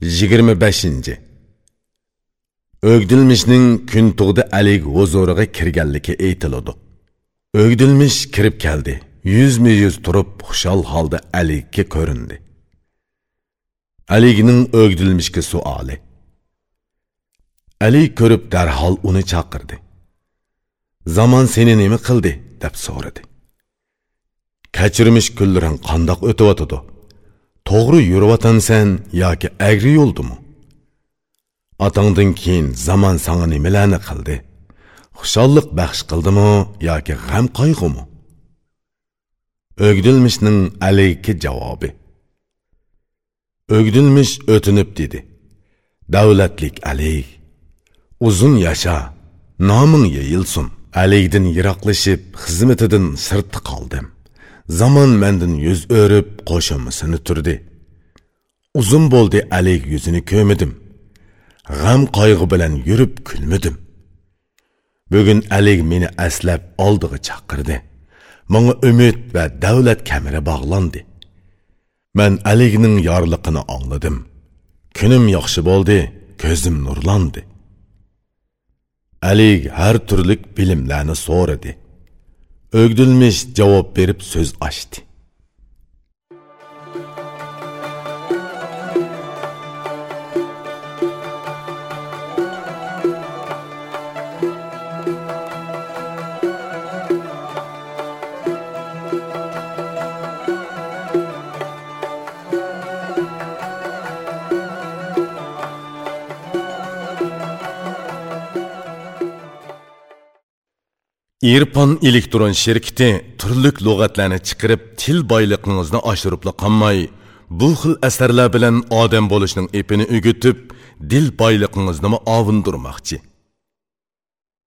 25. Ögdilmishning kun tug'di alik huzuriga kirganligi aytiladi. Ögdilmish kirib keldi. Yuzma yuz turib xushal holda alikka ko'rindi. Alikning o'gdilmishga suoli. Ali ko'rib darhol uni chaqirdi. Zamon seni nima qildi deb so'radi. kachirmish kunlaring qandoq o'tyotdi? To'g'ri yurvatansan yoki agri yo'ldimi? Otangdan keyin zamon sanga nimalarni qildi? Xushalliq baxsh qildimi yoki g'am qayg'umi o'gdilmishning alayki javobi. O'gdilmish o'tinib dedi. Davlatlik alay uzun yasha noming yeyilsin. Alaydan yiroqlashib xizmatidan sirtda qoldim. Zaman mendin yüz örüp qo'shimisini turdi. Uzun bo'ldi alik yuzini ko'midim. G'am qayg'u bilan yurib kulmidim. Bugun alik meni aslab oldig'i chaqirdi. Menga umid va davlat kameri bog'landi. Men alikning yorliqini angladim. Kunim yaxshi bo'ldi, ko'zim nurlandi. Alik har turlik bilimlarni so'radi. Ögdülmüş cevap verip söz açtı. Irpon elektron şirkiti turlik lug'atlarni chiqarib til boyligingizni oshiribla qolmay, bu xil asarlar bilan odam bo'lishning epini o'gitib, dil boyligingizni ovundirmoqchi.